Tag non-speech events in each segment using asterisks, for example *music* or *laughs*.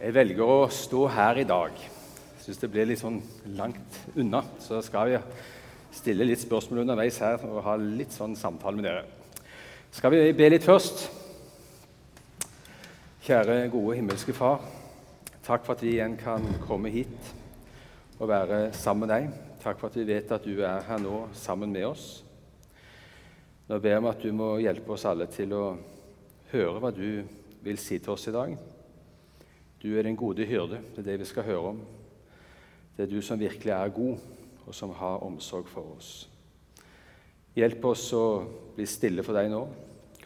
Jeg velger å stå her i dag. Jeg syns det blir litt sånn langt unna. Så skal vi stille litt spørsmål underveis her og ha litt sånn samtale med dere. Skal vi be litt først? Kjære, gode himmelske Far. Takk for at vi igjen kan komme hit og være sammen med deg. Takk for at vi vet at du er her nå sammen med oss. Nå ber jeg om at du må hjelpe oss alle til å høre hva du vil si til oss i dag. Du er den gode hyrde. Det er det vi skal høre om. Det er du som virkelig er god, og som har omsorg for oss. Hjelp oss å bli stille for deg nå.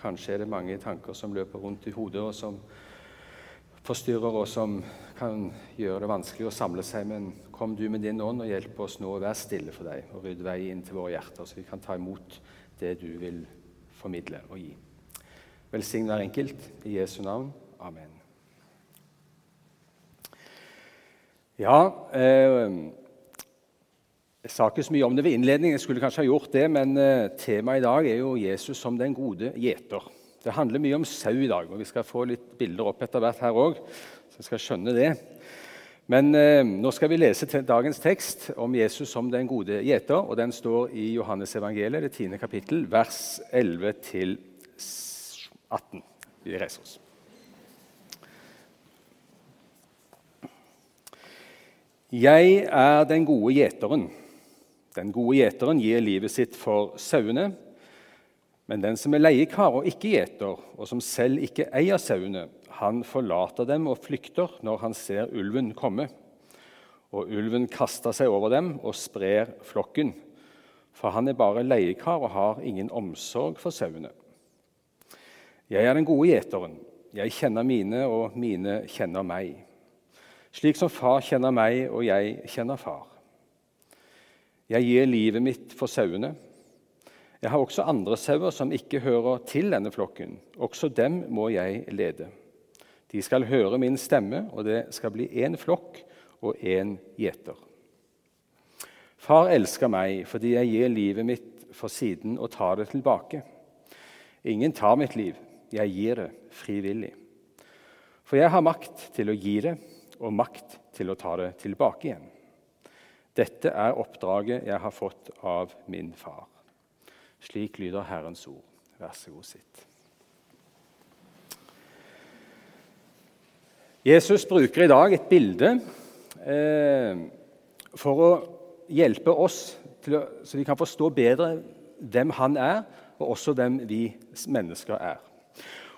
Kanskje er det mange tanker som løper rundt i hodet, og som forstyrrer, og som kan gjøre det vanskelig å samle seg. Men kom du med din ånd og hjelp oss nå å være stille for deg og rydde vei inn til våre hjerter, så vi kan ta imot det du vil formidle og gi. Velsign hver enkelt. I Jesu navn. Amen. Ja eh, Jeg sa ikke så mye om det ved innledningen, jeg skulle kanskje ha gjort det, men eh, temaet i dag er jo Jesus som den gode gjeter. Det handler mye om sau i dag, og vi skal få litt bilder opp etter hvert her òg. Så jeg skal skjønne det. Men eh, nå skal vi lese dagens tekst om Jesus som den gode gjeter. og Den står i Johannes evangeliet, det tiende kapittel, vers 11 18. Vi reiser oss. Jeg er den gode gjeteren. Den gode gjeteren gir livet sitt for sauene. Men den som er leiekar og ikke gjeter, og som selv ikke eier sauene, han forlater dem og flykter når han ser ulven komme. Og ulven kaster seg over dem og sprer flokken, for han er bare leiekar og har ingen omsorg for sauene. Jeg er den gode gjeteren. Jeg kjenner mine, og mine kjenner meg slik som far kjenner meg, og jeg kjenner far. Jeg gir livet mitt for sauene. Jeg har også andre sauer som ikke hører til denne flokken. Også dem må jeg lede. De skal høre min stemme, og det skal bli én flokk og én gjeter. Far elsker meg fordi jeg gir livet mitt for siden og tar det tilbake. Ingen tar mitt liv, jeg gir det frivillig. For jeg har makt til å gi det og makt til å ta det tilbake igjen. Dette er oppdraget jeg har fått av min far. Slik lyder Herrens ord. Vær så god, sitt. Jesus bruker i dag et bilde eh, for å hjelpe oss å, så vi kan forstå bedre hvem han er, og også hvem vi mennesker er.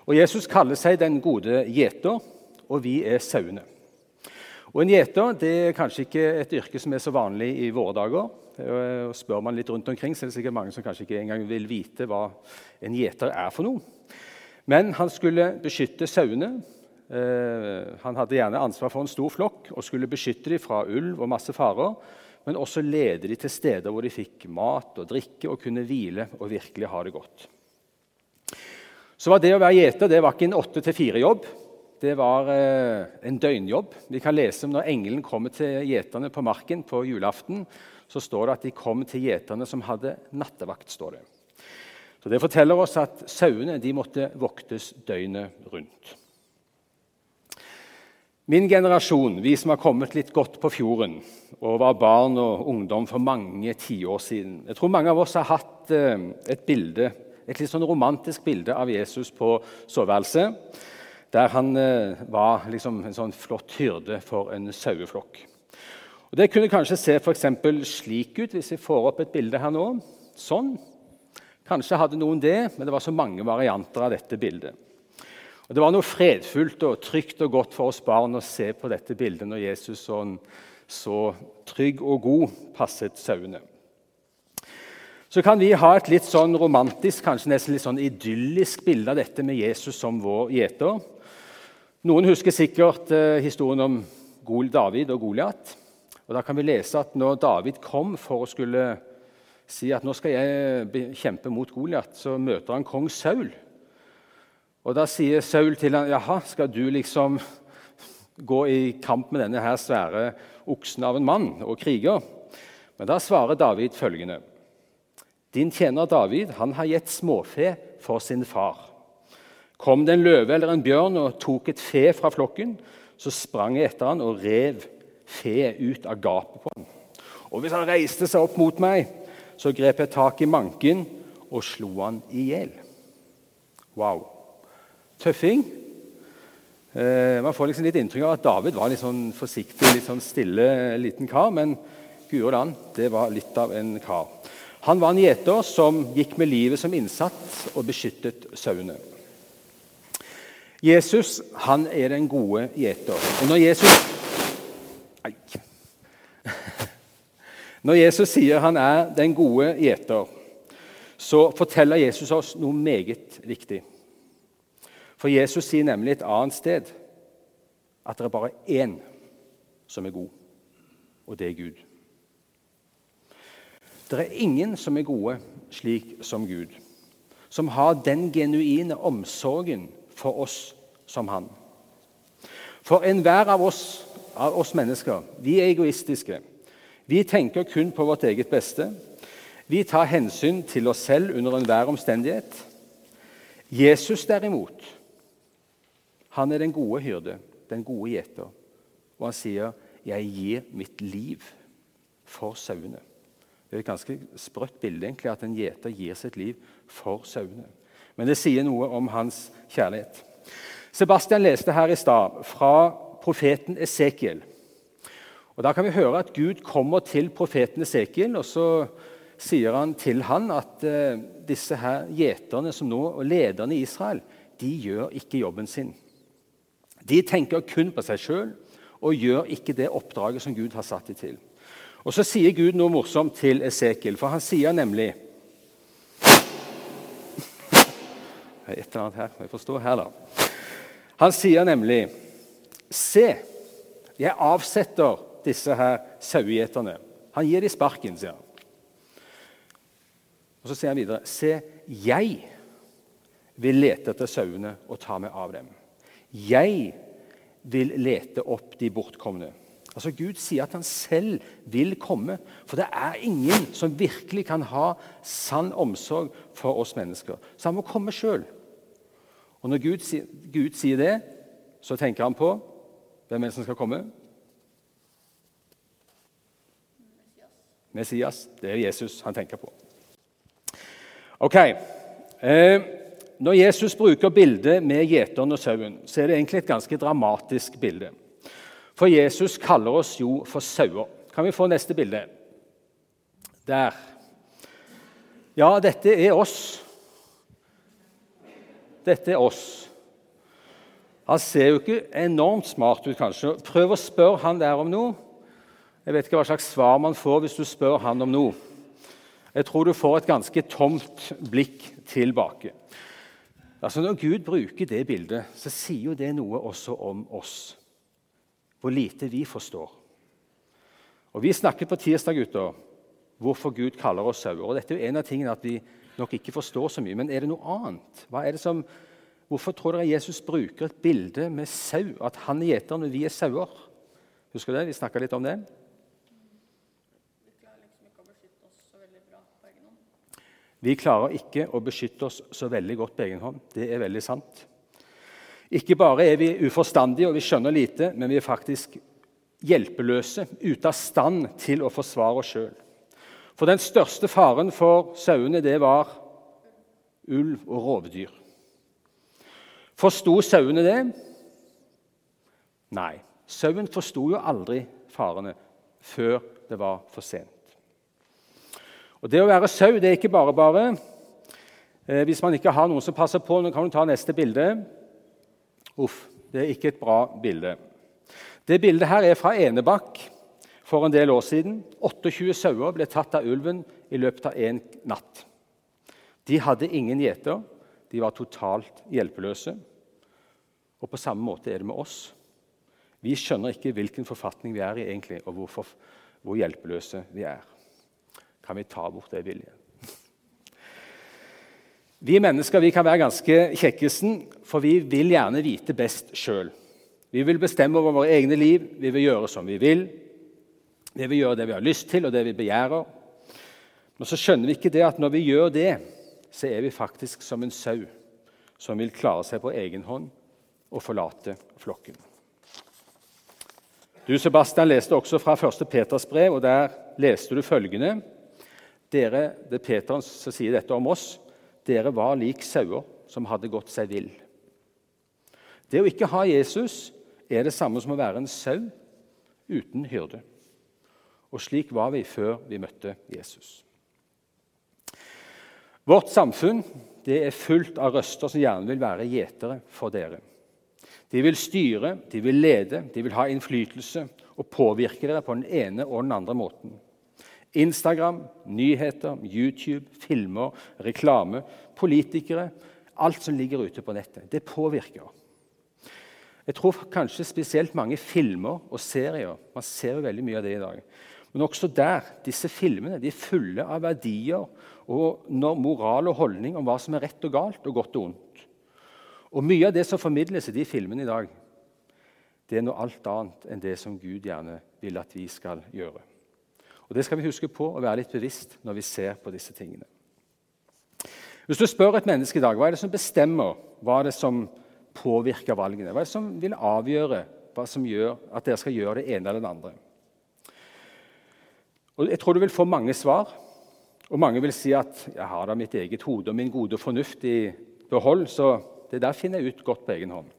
Og Jesus kaller seg den gode gjeter, og vi er sauene. Og En gjeter det er kanskje ikke et yrke som er så vanlig i våre dager. Og Spør man litt rundt omkring, så er det sikkert mange som kanskje ikke engang vil vite hva en gjeter er for noe. Men han skulle beskytte sauene. Eh, han hadde gjerne ansvar for en stor flokk og skulle beskytte dem fra ulv og masse farer, men også lede dem til steder hvor de fikk mat og drikke og kunne hvile og virkelig ha det godt. Så var Det å være gjeter det var ikke en åtte til fire-jobb det var eh, en døgnjobb. Vi kan lese om når engelen kommer til gjeterne på marken på julaften. Så står det at de kom til gjeterne som hadde nattevakt. står det. Så Det forteller oss at sauene de måtte voktes døgnet rundt. Min generasjon, vi som har kommet litt godt på fjorden og var barn og ungdom for mange tiår siden Jeg tror mange av oss har hatt eh, et bilde, et litt sånn romantisk bilde av Jesus på soveværelset der han eh, var liksom en sånn flott hyrde for en saueflokk. Og Det kunne kanskje se for slik ut, hvis vi får opp et bilde her nå. Sånn. Kanskje hadde noen det, men det var så mange varianter av dette bildet. Og Det var noe fredfullt og trygt og godt for oss barn å se på dette bildet når Jesus sånn, så trygg og god passet sauene. Så kan vi ha et litt sånn romantisk, kanskje nesten litt sånn idyllisk bilde av dette med Jesus som vår gjeter. Noen husker sikkert eh, historien om Gol David og Goliat. Og Da kan vi lese at når David kom for å skulle si at nå skal jeg kjempe mot Goliat, så møter han kong Saul. Og Da sier Saul til ham, jaha, skal du liksom gå i kamp med denne her svære oksen av en mann og kriger? Men da svarer David følgende.: Din tjener David han har gitt småfe for sin far. Kom det en løve eller en bjørn og tok et fe fra flokken, så sprang jeg etter han og rev fe ut av gapet på han. Og hvis han reiste seg opp mot meg, så grep jeg tak i manken og slo han i hjel. Wow. Tøffing. Eh, man får liksom litt inntrykk av at David var litt sånn forsiktig, litt sånn stille liten kar. Men guri land, det var litt av en kar. Han var en gjeter som gikk med livet som innsatt og beskyttet sauene. Jesus han er den gode gjeter. Og når Jesus Ai. *laughs* Når Jesus sier han er den gode gjeter, så forteller Jesus oss noe meget viktig. For Jesus sier nemlig et annet sted at det er bare én som er god, og det er Gud. Det er ingen som er gode slik som Gud, som har den genuine omsorgen for oss som han. For enhver av oss, av oss mennesker, vi er egoistiske. Vi tenker kun på vårt eget beste. Vi tar hensyn til oss selv under enhver omstendighet. Jesus derimot, han er den gode hyrde, den gode gjeter. Og han sier, 'Jeg gir mitt liv for sauene'. Det er et ganske sprøtt bilde egentlig, at en gjeter gir sitt liv for sauene. Men det sier noe om hans kjærlighet. Sebastian leste her i stad fra profeten Esekiel. Og Da kan vi høre at Gud kommer til profeten Esekiel, og så sier han til han at uh, disse her gjeterne som nå, og lederne i Israel de gjør ikke jobben sin. De tenker kun på seg sjøl og gjør ikke det oppdraget som Gud har satt dem til. Og Så sier Gud noe morsomt til Esekiel, for han sier nemlig Et eller annet her, må jeg forstå her, da. Han sier nemlig Se, jeg avsetter disse her sauegjeterne. Han gir dem sparken, sier han. Og Så sier han videre Se, jeg vil lete etter sauene og ta meg av dem. Jeg vil lete opp de bortkomne. Altså Gud sier at han selv vil komme, for det er ingen som virkelig kan ha sann omsorg for oss mennesker. Så han må komme sjøl. Og når Gud, Gud sier det, så tenker han på hvem er det som skal komme? Messias. Det er Jesus han tenker på. Ok. Eh, når Jesus bruker bildet med gjeteren og sauen, så er det egentlig et ganske dramatisk bilde. For Jesus kaller oss jo for sauer. Kan vi få neste bilde? Der. Ja, dette er oss. Dette er oss. Han ser jo ikke enormt smart ut, kanskje. Prøv å spørre han der om noe. Jeg vet ikke hva slags svar man får hvis du spør han om noe. Jeg tror du får et ganske tomt blikk tilbake. Altså Når Gud bruker det bildet, så sier jo det noe også om oss. Hvor lite vi forstår. Og Vi snakket på tirsdag gutter, hvorfor Gud kaller oss sauer. Dette er jo en av tingene at vi nok ikke forstår så mye. Men er det noe annet? Det som, hvorfor tror dere Jesus bruker et bilde med sau? At han er gjeteren og vi er sauer? Husker du det? Vi snakka litt om det. Vi klarer ikke å beskytte oss så veldig godt på egen hånd. Det er veldig sant. Ikke bare er vi uforstandige og vi skjønner lite, men vi er faktisk hjelpeløse, ute av stand til å forsvare oss sjøl. For den største faren for sauene, det var ulv og rovdyr. Forsto sauene det? Nei. Sauen forsto jo aldri farene før det var for sent. Og Det å være sau det er ikke bare bare. Eh, hvis man ikke har noen som passer på Nå kan du ta neste bilde. Uff, det er ikke et bra bilde. Det bildet her er fra Enebakk for en del år siden. 28 sauer ble tatt av ulven i løpet av én natt. De hadde ingen gjeter. De var totalt hjelpeløse. Og På samme måte er det med oss. Vi skjønner ikke hvilken forfatning vi er i, egentlig, og hvorfor, hvor hjelpeløse vi er kan vi ta bort det vilje. Vi mennesker vi kan være ganske kjekkesen, for vi vil gjerne vite best sjøl. Vi vil bestemme over våre egne liv, vi vil gjøre som vi vil. Vi vil gjøre det vi har lyst til, og det vi begjærer. Men så skjønner vi ikke det at når vi gjør det, så er vi faktisk som en sau som vil klare seg på egen hånd og forlate flokken. Du, Sebastian, leste også fra 1. Peters brev, og der leste du følgende dere, Det er Peter som sier dette om oss. Dere var lik sauer som hadde gått seg vill. Det å ikke ha Jesus er det samme som å være en sau uten hyrde. Og slik var vi før vi møtte Jesus. Vårt samfunn er fullt av røster som gjerne vil være gjetere for dere. De vil styre, de vil lede, de vil ha innflytelse og påvirke dere på den ene og den andre måten. Instagram, nyheter, YouTube, filmer, reklame, politikere Alt som ligger ute på nettet. Det påvirker. Jeg tror kanskje spesielt mange filmer og serier Man ser jo veldig mye av det i dag. Men også der, disse filmene de er fulle av verdier og moral og holdning om hva som er rett og galt og godt og ondt. Og Mye av det som formidles i de filmene i dag, det er noe alt annet enn det som Gud gjerne vil at vi skal gjøre. Og Det skal vi huske på og være litt bevisst når vi ser på disse tingene. Hvis du spør et menneske i dag hva er det som bestemmer, hva er det som påvirker valgene? Hva er det som vil avgjøre hva som gjør at dere skal gjøre det ene eller det andre? Og Jeg tror du vil få mange svar, og mange vil si at jeg har da mitt eget hode og min gode fornuft i behold, så det der finner jeg ut godt på egen hånd.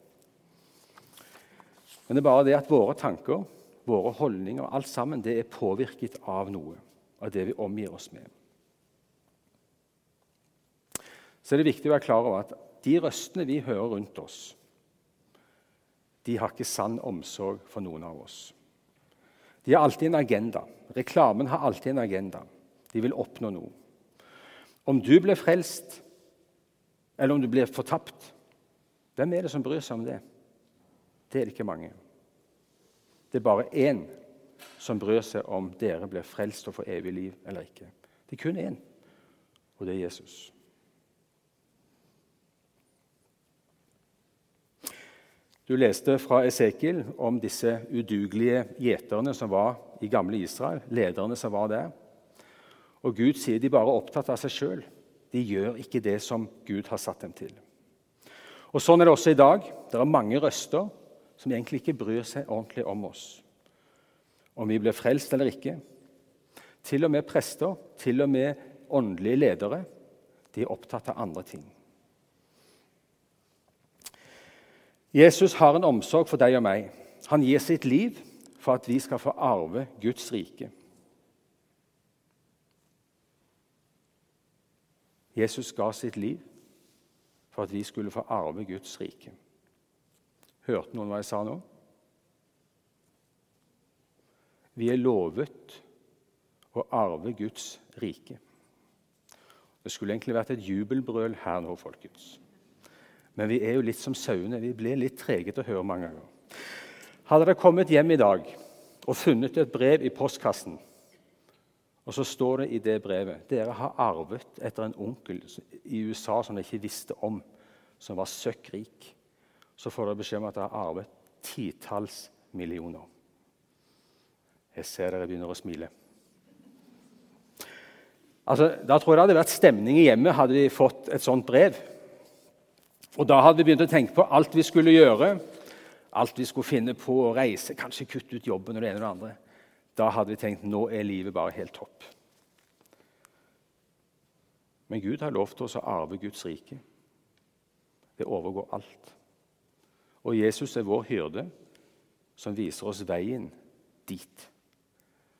Men det er bare det at våre tanker, våre holdninger, alt sammen, det er påvirket av noe. Av det vi omgir oss med. Så er det viktig å være klar over at de røstene vi hører rundt oss, de har ikke sann omsorg for noen av oss. De har alltid en agenda. Reklamen har alltid en agenda. De vil oppnå noe. Om du blir frelst, eller om du blir fortapt, hvem er det som bryr seg om det? Det er det ikke mange. Det er bare én som bryr seg om dere blir frelst og får evig liv eller ikke. Det er kun én, og det er Jesus. Du leste fra Esekiel om disse udugelige gjeterne som var i gamle Israel. lederne som var der. Og Gud sier de bare er opptatt av seg sjøl. De gjør ikke det som Gud har satt dem til. Og Sånn er det også i dag. Det er mange røster som egentlig ikke bryr seg ordentlig om oss. Om vi blir frelst eller ikke. Til og med prester, til og med åndelige ledere, de er opptatt av andre ting. Jesus har en omsorg for deg og meg. Han gir sitt liv for at vi skal få arve Guds rike. Jesus ga sitt liv for at vi skulle få arve Guds rike. Hørte noen hva jeg sa nå? Vi er lovet å arve Guds rike. Det skulle egentlig vært et jubelbrøl her nå, folkens. Men vi er jo litt som sauene. Vi blir litt trege til å høre mange ganger. Hadde dere kommet hjem i dag og funnet et brev i postkassen, og så står det i det brevet dere har arvet etter en onkel i USA som dere ikke visste om, som var søkk rik, så får dere beskjed om at dere har arvet titalls millioner. Jeg ser dere begynner å smile. Altså, da tror jeg det hadde vært stemning i hjemmet hadde vi fått et sånt brev. Og Da hadde vi begynt å tenke på alt vi skulle gjøre, alt vi skulle finne på å reise, kanskje kutte ut jobben og det ene og det andre. Da hadde vi tenkt nå er livet bare helt topp. Men Gud har lovt oss å arve Guds rike. Det overgår alt. Og Jesus er vår hyrde, som viser oss veien dit.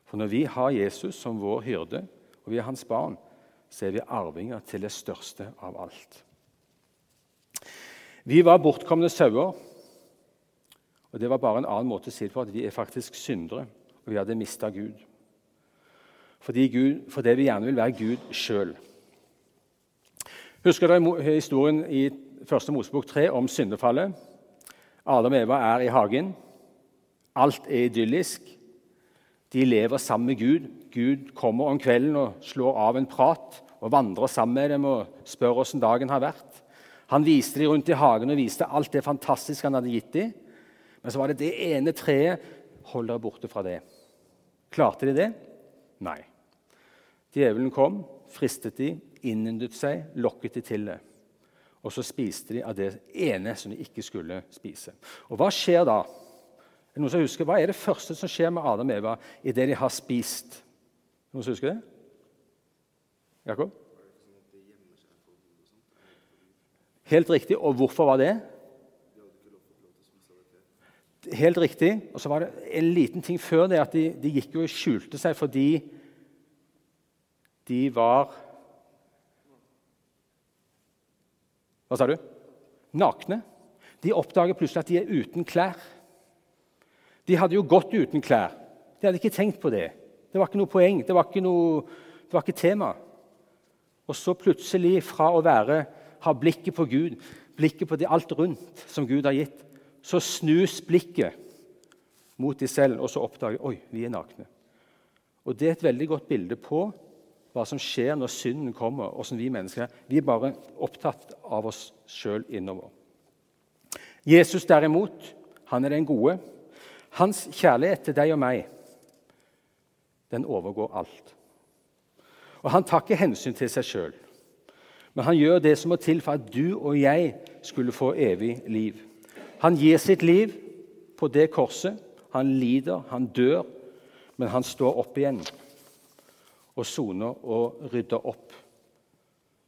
For når vi har Jesus som vår hyrde, og vi er hans barn, så er vi arvinger til det største av alt. Vi var bortkomne sauer. Og Det var bare en annen måte å si det på at vi er faktisk syndere, og vi hadde mista Gud. Fordi, Gud. fordi vi gjerne vil være Gud sjøl. Husker dere historien i 1. Mosebok 3 om syndefallet? Adam og Eva er i hagen. Alt er idyllisk. De lever sammen med Gud. Gud kommer om kvelden og slår av en prat og vandrer sammen med dem og spør hvordan dagen har vært. Han viste dem rundt i hagen og viste alt det fantastiske han hadde gitt dem. Men så var det det ene treet. Hold dere borte fra det. Klarte de det? Nei. Djevelen kom, fristet de, innyndet seg, lokket de til det. Og så spiste de av det ene som de ikke skulle spise. Og hva skjer da? Er noen som husker, Hva er det første som skjer med Adam og Eva idet de har spist? Noen som husker det? Jakob? Helt riktig. Og hvorfor var det? Helt riktig. Og så var det en liten ting før det, at de, de gikk jo og skjulte seg fordi de var Hva sa du? Nakne. De oppdager plutselig at de er uten klær. De hadde jo gått uten klær. De hadde ikke tenkt på det. Det var ikke noe poeng, det var ikke, noe, det var ikke tema. Og så plutselig, fra å være, ha blikket på Gud, blikket på det alt rundt som Gud har gitt, så snus blikket mot de selv, og så oppdager oi, vi er nakne. Og Det er et veldig godt bilde på hva som skjer når synden kommer. og som Vi mennesker vi er bare opptatt av oss sjøl innover. Jesus derimot, han er den gode. Hans kjærlighet til deg og meg, den overgår alt. Og Han tar ikke hensyn til seg sjøl, men han gjør det som må til for at du og jeg skulle få evig liv. Han gir sitt liv på det korset. Han lider, han dør, men han står opp igjen og soner og rydder opp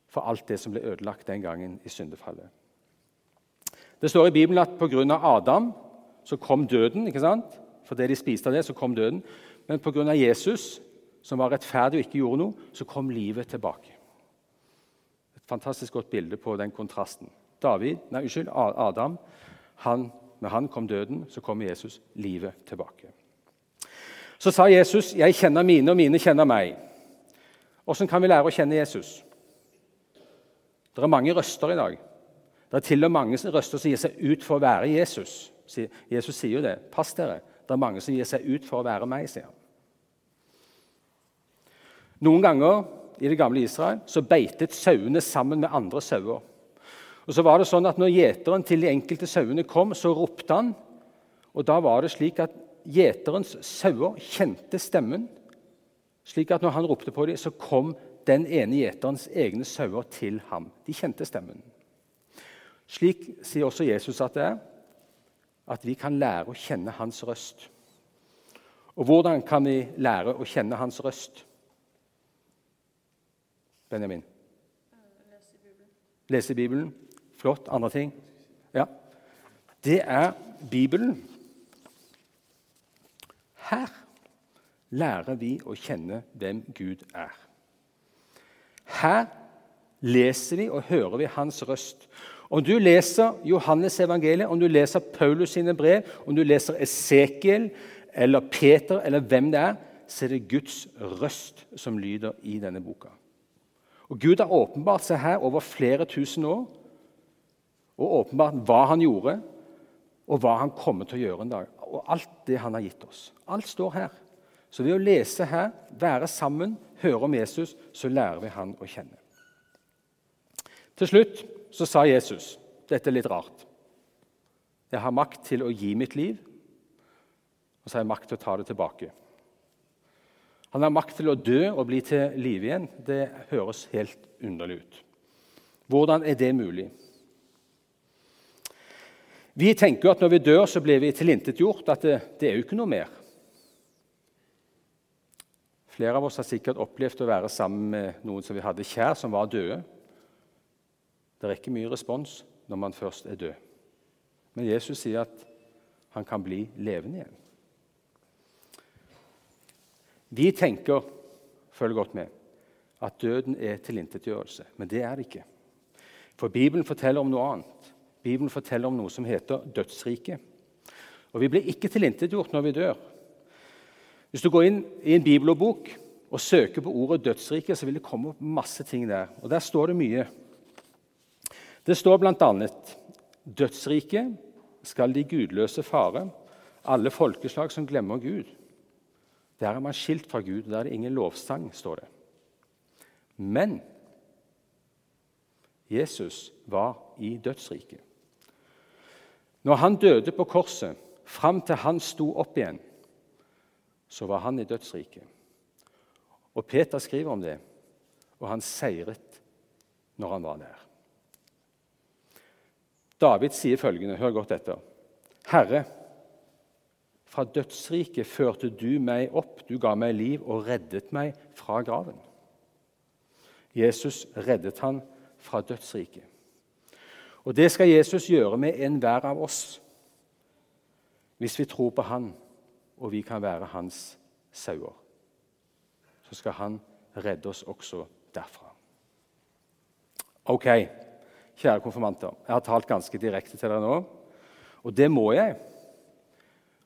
for alt det som ble ødelagt den gangen i syndefallet. Det står i Bibelen at pga. Adam så kom døden. ikke sant? Fordi de spiste av det, så kom døden. Men pga. Jesus, som var rettferdig og ikke gjorde noe, så kom livet tilbake. Fantastisk godt bilde på den kontrasten. David, nei, unnskyld, Adam, han, med han kom døden, så kom Jesus livet tilbake. Så sa Jesus, 'Jeg kjenner mine, og mine kjenner meg'. Hvordan kan vi lære å kjenne Jesus? Det er mange røster i dag. Det er til og med mange røster som gir seg ut for å være Jesus. Jesus sier jo det. Pass dere. Det er mange som gir seg ut for å være meg, sier han. Noen ganger i det gamle Israel så beitet sauene sammen med andre sauer. Og så var det sånn at Når gjeteren til de enkelte sauene kom, så ropte han. Og Da var det slik at gjeterens sauer kjente stemmen. Slik at når han ropte på dem, så kom den ene gjeterens egne sauer til ham. De kjente stemmen. Slik sier også Jesus at det er. At vi kan lære å kjenne hans røst. Og hvordan kan vi lære å kjenne hans røst? Benjamin? Lese Bibelen. Flott. Andre ting? Ja. Det er Bibelen. Her lærer vi å kjenne hvem Gud er. Her leser vi og hører vi hans røst. Om du leser Johannes evangeliet, om du leser Paulus sine brev, om du leser Esekiel eller Peter eller hvem det er, så er det Guds røst som lyder i denne boka. Og Gud har åpenbart seg her over flere tusen år og åpenbart hva han gjorde, og hva han kommer til å gjøre en dag. Og alt det han har gitt oss. Alt står her. Så ved å lese her, være sammen, høre om Jesus, så lærer vi han å kjenne. Til slutt så sa Jesus Dette er litt rart. Jeg har makt til å gi mitt liv, og så har jeg makt til å ta det tilbake. Han har makt til å dø og bli til live igjen. Det høres helt underlig ut. Hvordan er det mulig? Vi tenker at når vi dør, så blir vi tilintetgjort. At det, det er jo ikke noe mer. Flere av oss har sikkert opplevd å være sammen med noen som vi hadde kjær, som var døde. Det er ikke mye respons når man først er død. Men Jesus sier at han kan bli levende igjen. Vi tenker følg godt med, at døden er tilintetgjørelse, men det er det ikke. For Bibelen forteller om noe annet. Bibelen forteller om noe som heter dødsriket. Og Vi blir ikke tilintetgjort når vi dør. Hvis du går inn i en bibelbok og søker på ordet 'dødsrike', så vil det komme opp masse ting der. Og Der står det mye. Det står bl.a.: Dødsriket skal de gudløse fare, alle folkeslag som glemmer Gud. Der er man skilt fra Gud, og der er det ingen lovsang, står det. Men Jesus var i dødsriket. Når han døde på korset, fram til han sto opp igjen, så var han i dødsriket. Og Peter skriver om det, og han seiret når han var der. David sier følgende, hør godt etter. Herre, Fra dødsriket førte du meg opp, du ga meg liv og reddet meg fra graven. Jesus reddet han fra dødsriket. Og det skal Jesus gjøre med enhver av oss hvis vi tror på Han, og vi kan være Hans sauer. Så skal Han redde oss også derfra. Ok, kjære konfirmanter. Jeg har talt ganske direkte til dere nå. Og det må jeg,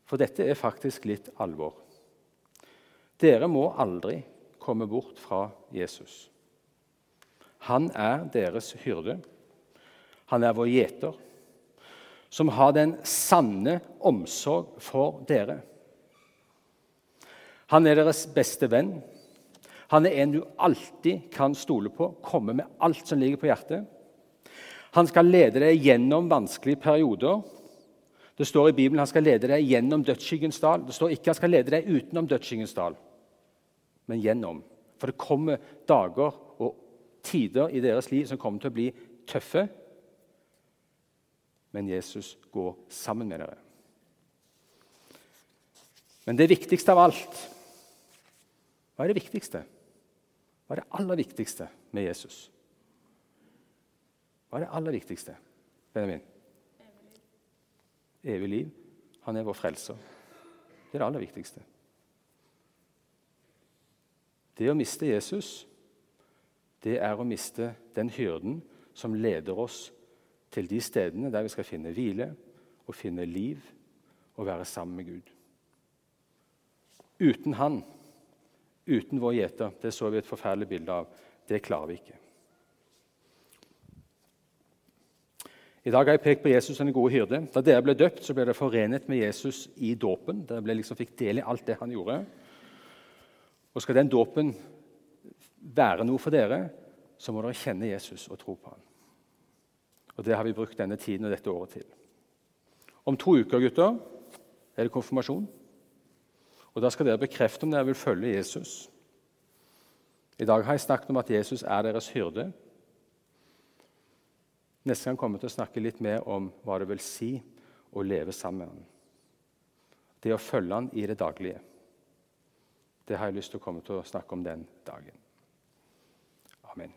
for dette er faktisk litt alvor. Dere må aldri komme bort fra Jesus. Han er deres hyrde. Han er vår gjeter, som har den sanne omsorg for dere. Han er deres beste venn. Han er en du alltid kan stole på, komme med alt som ligger på hjertet. Han skal lede deg gjennom vanskelige perioder. Det står i Bibelen han skal lede deg gjennom dødsskyggens dal. Det står ikke han skal lede deg utenom dødsskyggens dal, men gjennom. For det kommer dager og tider i deres liv som kommer til å bli tøffe. Men Jesus går sammen med dere. Men det viktigste av alt Hva er det viktigste? Hva er det aller viktigste med Jesus? Hva er det aller viktigste, Benjamin? Evig liv. Han er vår frelser. Det er det aller viktigste. Det å miste Jesus, det er å miste den hyrden som leder oss til de stedene der vi skal finne hvile og finne liv og være sammen med Gud. Uten Han uten vår gjeter. Det så vi et forferdelig bilde av. Det klarer vi ikke. I dag har jeg pekt på Jesus som den gode hyrde. Da dere ble døpt, så ble dere forenet med Jesus i dåpen. Dere liksom fikk del i alt det han gjorde. Og Skal den dåpen være noe for dere, så må dere kjenne Jesus og tro på ham. Og Det har vi brukt denne tiden og dette året til. Om to uker gutter, er det konfirmasjon. Og Da skal dere bekrefte om dere vil følge Jesus. I dag har jeg snakket om at Jesus er deres hyrde. Neste gang kommer jeg til å snakke litt mer om hva det vil si å leve sammen med ham. Det å følge ham i det daglige. Det har jeg lyst til å komme til å snakke om den dagen. Amen.